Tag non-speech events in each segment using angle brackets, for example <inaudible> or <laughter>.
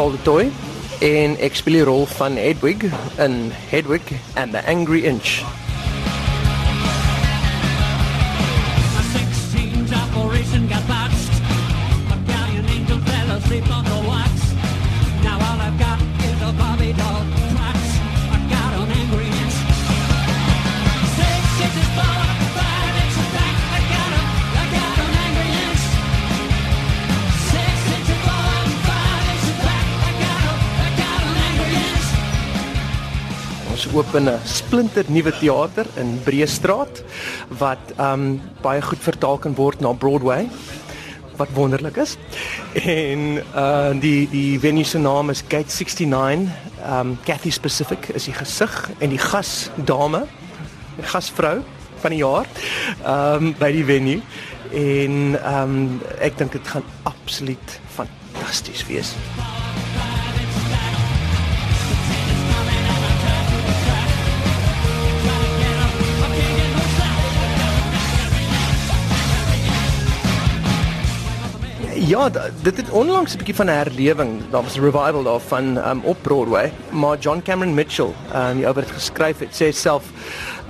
Paul de Toey en ek speel die rol van Hedwig in Hedwig and the Angry Inch. Open 'n splinter nuwe teater in Breestraat wat um baie goed vertaal kan word na Broadway wat wonderlik is. En uh die die venue se naam is Gate 69. Um Cathy Specific is die gesig en die gasdame, die gasvrou van die jaar um by die venue. En um ek dink dit gaan absoluut fantasties wees. Ja, dit het onlangs 'n bietjie van 'n herlewing. Daar was 'n revival daarvan um, op Broadway, maar John Cameron Mitchell, um, die ou wat dit geskryf het, sê self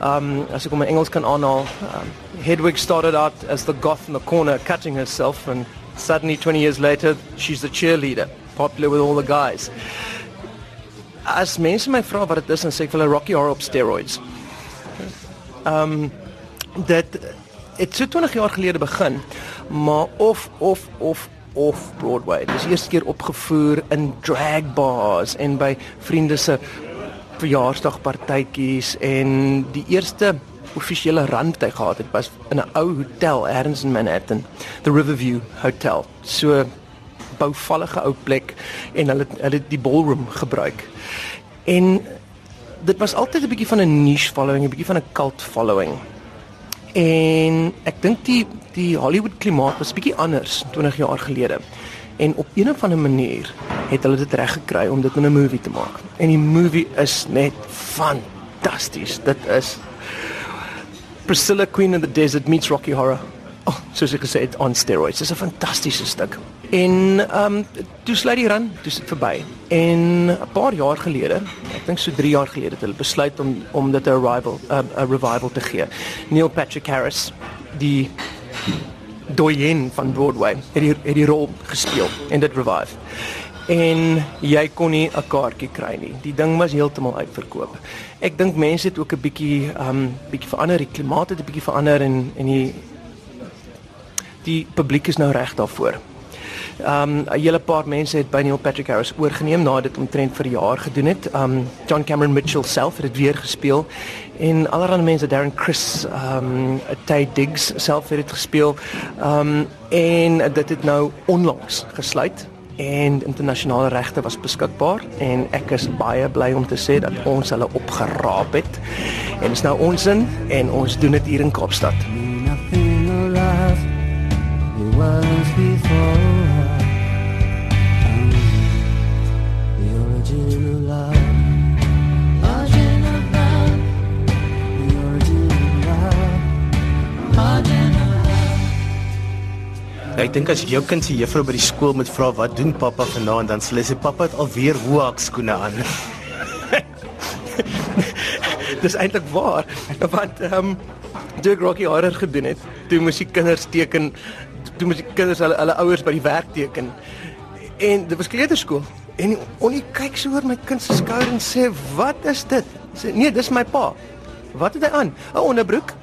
um as ek hom in Engels kan aanhaal, um, Hedwig started out as the goth in the corner cutting herself and suddenly 20 years later she's the cheerleader, popular with all the guys. As mense my vra wat dit is, dan sê ek vir hulle Rocky Horror op steroids. Um dit het so 20 jaar gelede begin, maar of of of of Broadway. Dit is eers keer opgevoer in drag bars en by vriende se verjaarsdagpartytjies en die eerste offisiële rand wat hy gehad het was in 'n ou hotel ergens in Manhattan, the Riverview Hotel. So bouvallige ou plek en hulle hulle het die ballroom gebruik. En dit was altyd 'n bietjie van 'n niche following, 'n bietjie van 'n cult following. En ek dink die die Hollywood klimaat was bietjie anders 20 jaar gelede. En op een of ander manier het hulle dit reg gekry om dit in 'n movie te maak. En die movie is net fantasties. Dit is Priscilla Queen of the Desert meets Rocky Horror. Oh, soos ek gesê het on steroids. Dis 'n fantastiese stuk. En ehm um, toe sluit die run, toe sit verby. En 'n paar jaar gelede, ek dink so 3 jaar gelede het hulle besluit om om dit 'n revival 'n uh, revival te gee. Neil Patrick Harris, die doyen van Broadway, het die het die rol gespeel en dit revive. En jy kon nie 'n kaartjie kry nie. Die ding was heeltemal uitverkoop. Ek dink mense het ook 'n bietjie um bietjie verander, die klimaat het 'n bietjie verander en en die die publiek is nou reg daarvoor. Um 'n hele paar mense het by Neil Patrick Harris oorgeneem nadat dit omtrent vir 'n jaar gedoen het. Um John Cameron Mitchell self het dit weer gespeel en allerlei mense Darren Criss, um Tay Diggs self het dit gespeel. Um en dit het nou onlangs gesluit en internasionale regte was beskikbaar en ek is baie bly om te sê dat ons hulle opgeraap het. En dis nou ons in en ons doen dit hier in Kaapstad. Nothing alive it was before Ek dink as jou kind se juffrou by die skool moet vra wat doen pappa vanaand dan sê sê pappa het alweer hoek skoene aan. <laughs> Dis eintlik waar want ehm um, toe ek Rocky Horror gedoen het, toe moes die kinders teken, toe moes die kinders hulle hulle ouers by die werk teken. En dit was kleuterskool. En Onnie kyk so oor my kind se skouer en sê, "Wat is dit?" Sê, "Nee, dis my pa." "Wat het hy aan?" "’n Onderbroek."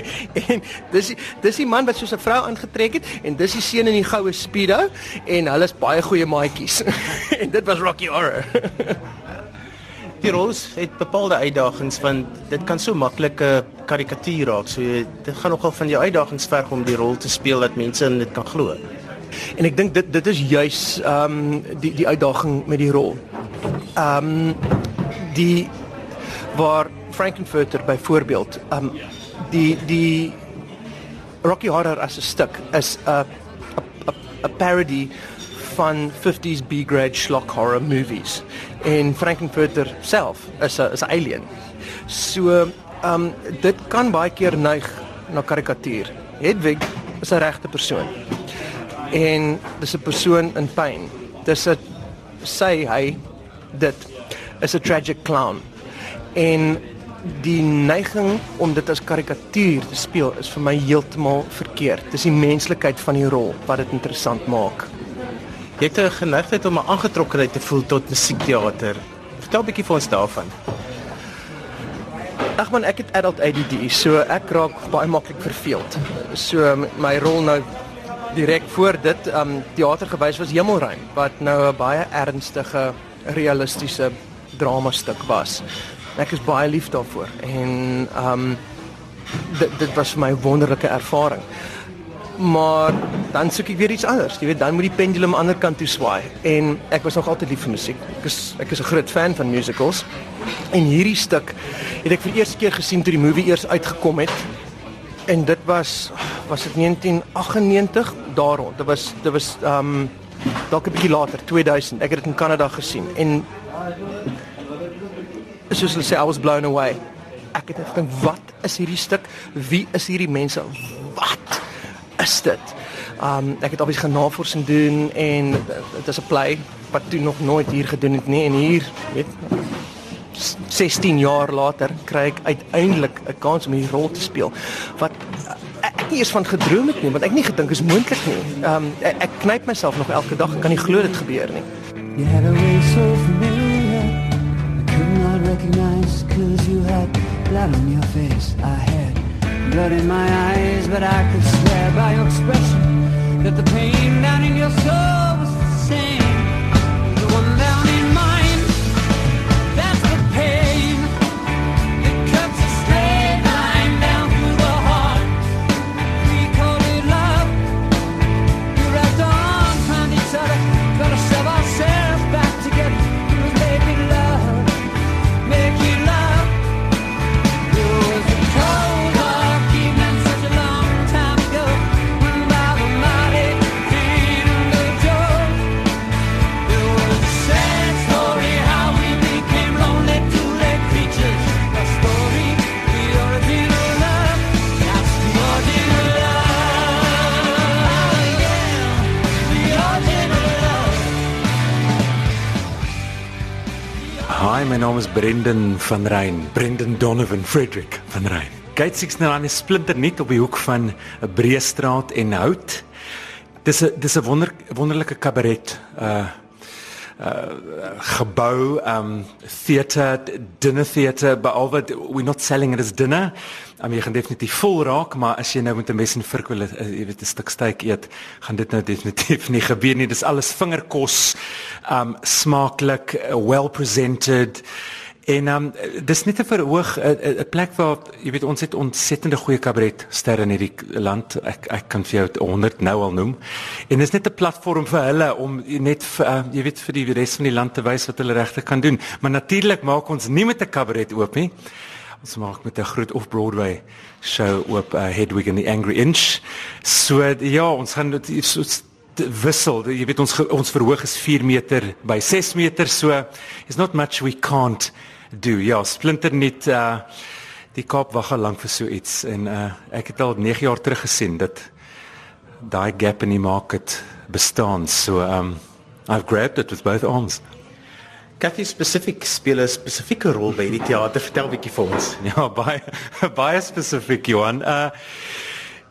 <laughs> en dis die, dis die man wat soos 'n vrou aangetrek het en dis die seun in die goue speedo en hulle is baie goeie maatjies. <laughs> en dit was Rocky Horror. <laughs> Die rol het bepaalde uitdagings want dit kan so maklik 'n karikatuur raak. So jy- dit gaan nogal van jou uitdagings verg om die rol te speel dat mense in dit kan glo. En ek dink dit dit is juis ehm um, die die uitdaging met die rol. Ehm um, die waar Frankenfurter byvoorbeeld ehm um, die die Rocky Horror as 'n stuk is 'n 'n parody van 50s B-grade schlock horror movies. En Frankenfurter self is 'n is 'n alien. So ehm um, dit kan baie keer neig na karikatuur. Hedwig is 'n regte persoon en dis 'n persoon in pyn Dis 'n sê hy dit is 'n tragic clown. En die neiging om dit as karikatuur te speel is vir my heeltemal verkeerd. Dis die menslikheid van die rol wat dit interessant maak. Jy het 'n geneigtheid om 'n aangetrokkenheid te voel tot musiekteater. Vertel 'n bietjie vir ons daarvan. Ag man, ek het adult ADD, so ek raak baie maklik verveeld. So my rol nou direk voor dit um teatergewys was Hemelruim wat nou 'n baie ernstige, realistiese dramastuk was. Ek is baie lief daarvoor en um dit dit was vir my 'n wonderlike ervaring. Maar dan soek ek weer iets anders. Jy weet, dan moet die pendulum aan die ander kant toe swaai en ek was nog altyd lief vir musiek. Ek is ek is 'n groot fan van musicals. En hierdie stuk het ek vir die eerste keer gesien toe die movie eers uitgekom het. En dit was was dit 1998 daar rond. Dit was dit was um dalk 'n bietjie later, 2000. Ek het dit in Kanada gesien en soos hulle sê I was blown away. Ek het gedink, wat is hierdie stuk? Wie is hierdie mense? Wat is dit? Um ek het obviously navorsing doen en dit is 'n play wat toe nog nooit hier gedoen het nie en hier, weet 16 jaar later kry ek uiteindelik 'n kans om hierdie rol te speel wat ek ek nie eens van gedroom het nie want ek nie gedink is moontlik nie. Um ek, ek knyp myself nog elke dag, ek kan nie glo dit gebeur nie. You had a way so could not recognize Cause you had blood on your face. I had blood in my eyes But I could swear by your expression That the pain down in your soul Hi, my naam is Brendan van Rein. Brendan Donovan Frederick van Rein. Gate 69 is splinter net op die hoek van 'n Breestraat en Hout. Dis 'n dis 'n wonder wonderlike kabaret uh gebou um theater dinner theater but that we're not selling it as dinner. I mean jy gaan definitief vol raak, maar as jy nou met 'n mes en vurk wil uh, jy weet 'n stuk steak eet, gaan dit nou definitief nie gebeur nie. Dis alles vingerkos, um smaaklik, uh, well presented. En um dis net 'n verhoog 'n plek waar jy weet ons het ontsettende goeie kabaret sterre in hierdie land. Ek ek kan vir jou 100 nou al noem. En dis net 'n platform vir hulle om net vir, uh, jy weet vir die res van die land te wys wat hulle regtig kan doen. Maar natuurlik maak ons nie met 'n kabaret oop nie. Ons maak met 'n groot off-Broadway show oop uh, Hedwig and the Angry Inch. So ja, ons gaan dit so wissel. Jy weet ons ons verhoog is 4 meter by 6 meter, so it's not much we can't do. Ja, splinter net uh die Kaap wag al lank vir so iets en uh ek het al 9 jaar terug gesien dat daai gap in die market bestaan. So um I've grabbed it with both arms. Kathy spesifiek speel 'n spesifieke rol by hierdie teater. Vertel bietjie vir ons. Ja, baie <laughs> baie spesifiek Johan. Uh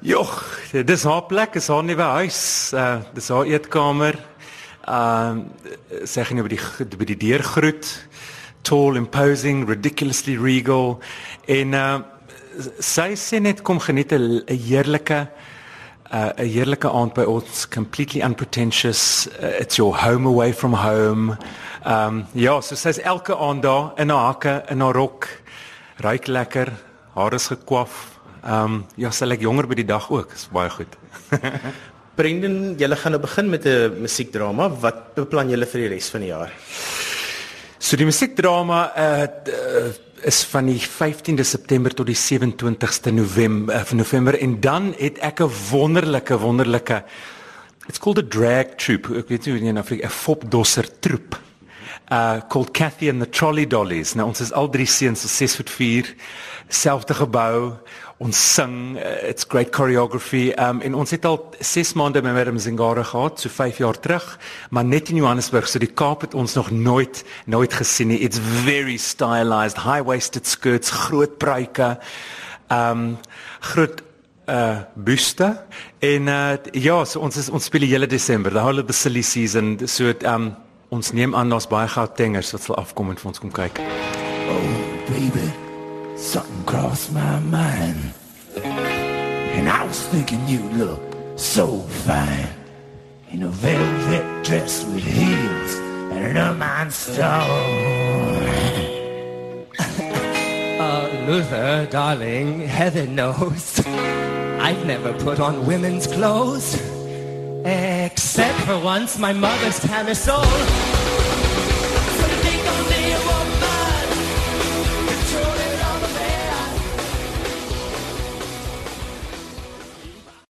joh, dis haar plek, is haar nuwe huis. Uh dis haar eetkamer. Um sê gaan jy by die by die deur groet. Tall, imposing, ridiculously regal. En uh sy sê net kom geniet 'n heerlike uh, 'n heerlike aand by ons, completely unpretentious. Uh, it's your home away from home. Um ja, so sy's elke aand daar in haar hakke, in haar rok. Ryk lekker, haar is gekwaf. Um ja, sy lyk jonger by die dag ook. Is baie goed. <laughs> Brendan, julle gaan nou begin met 'n musiekdrama. Wat beplan julle vir die res van die jaar? So die musiekdrama uh, d- uh is van die 15de September tot die 27ste November uh, November en dan het ek 'n wonderlike wonderlike It's called a drag troupe. Ek weet nie hoe in Afrika 'n fopdosser troep. Uh called Kathy and the Trolley Dollies. Nou ons is al drie seuns so 6 voet 4, selfde gebou. Ons sing, uh, it's great choreography. Um en ons het al 6 maande met Madam Zingara gehad, so 5 jaar terug, maar net in Johannesburg, so die Kaap het ons nog nooit nooit gesien nie. It's very stylized, high-waisted skirts, groot pruike. Um groot uh buste en uh ja so ons is ons speel die hele Desember the whole of the silly season so um ons neem aan daar's baie goudtengers wat sal afkom en vir ons kom kyk Oh, baby, something crossed my mind. And I was thinking you look so fine in a velvet dress with heels and an ermine stone. Uh, Luther, darling, heaven knows. I've never put on women's clothes. Except for once, my mother's time is old.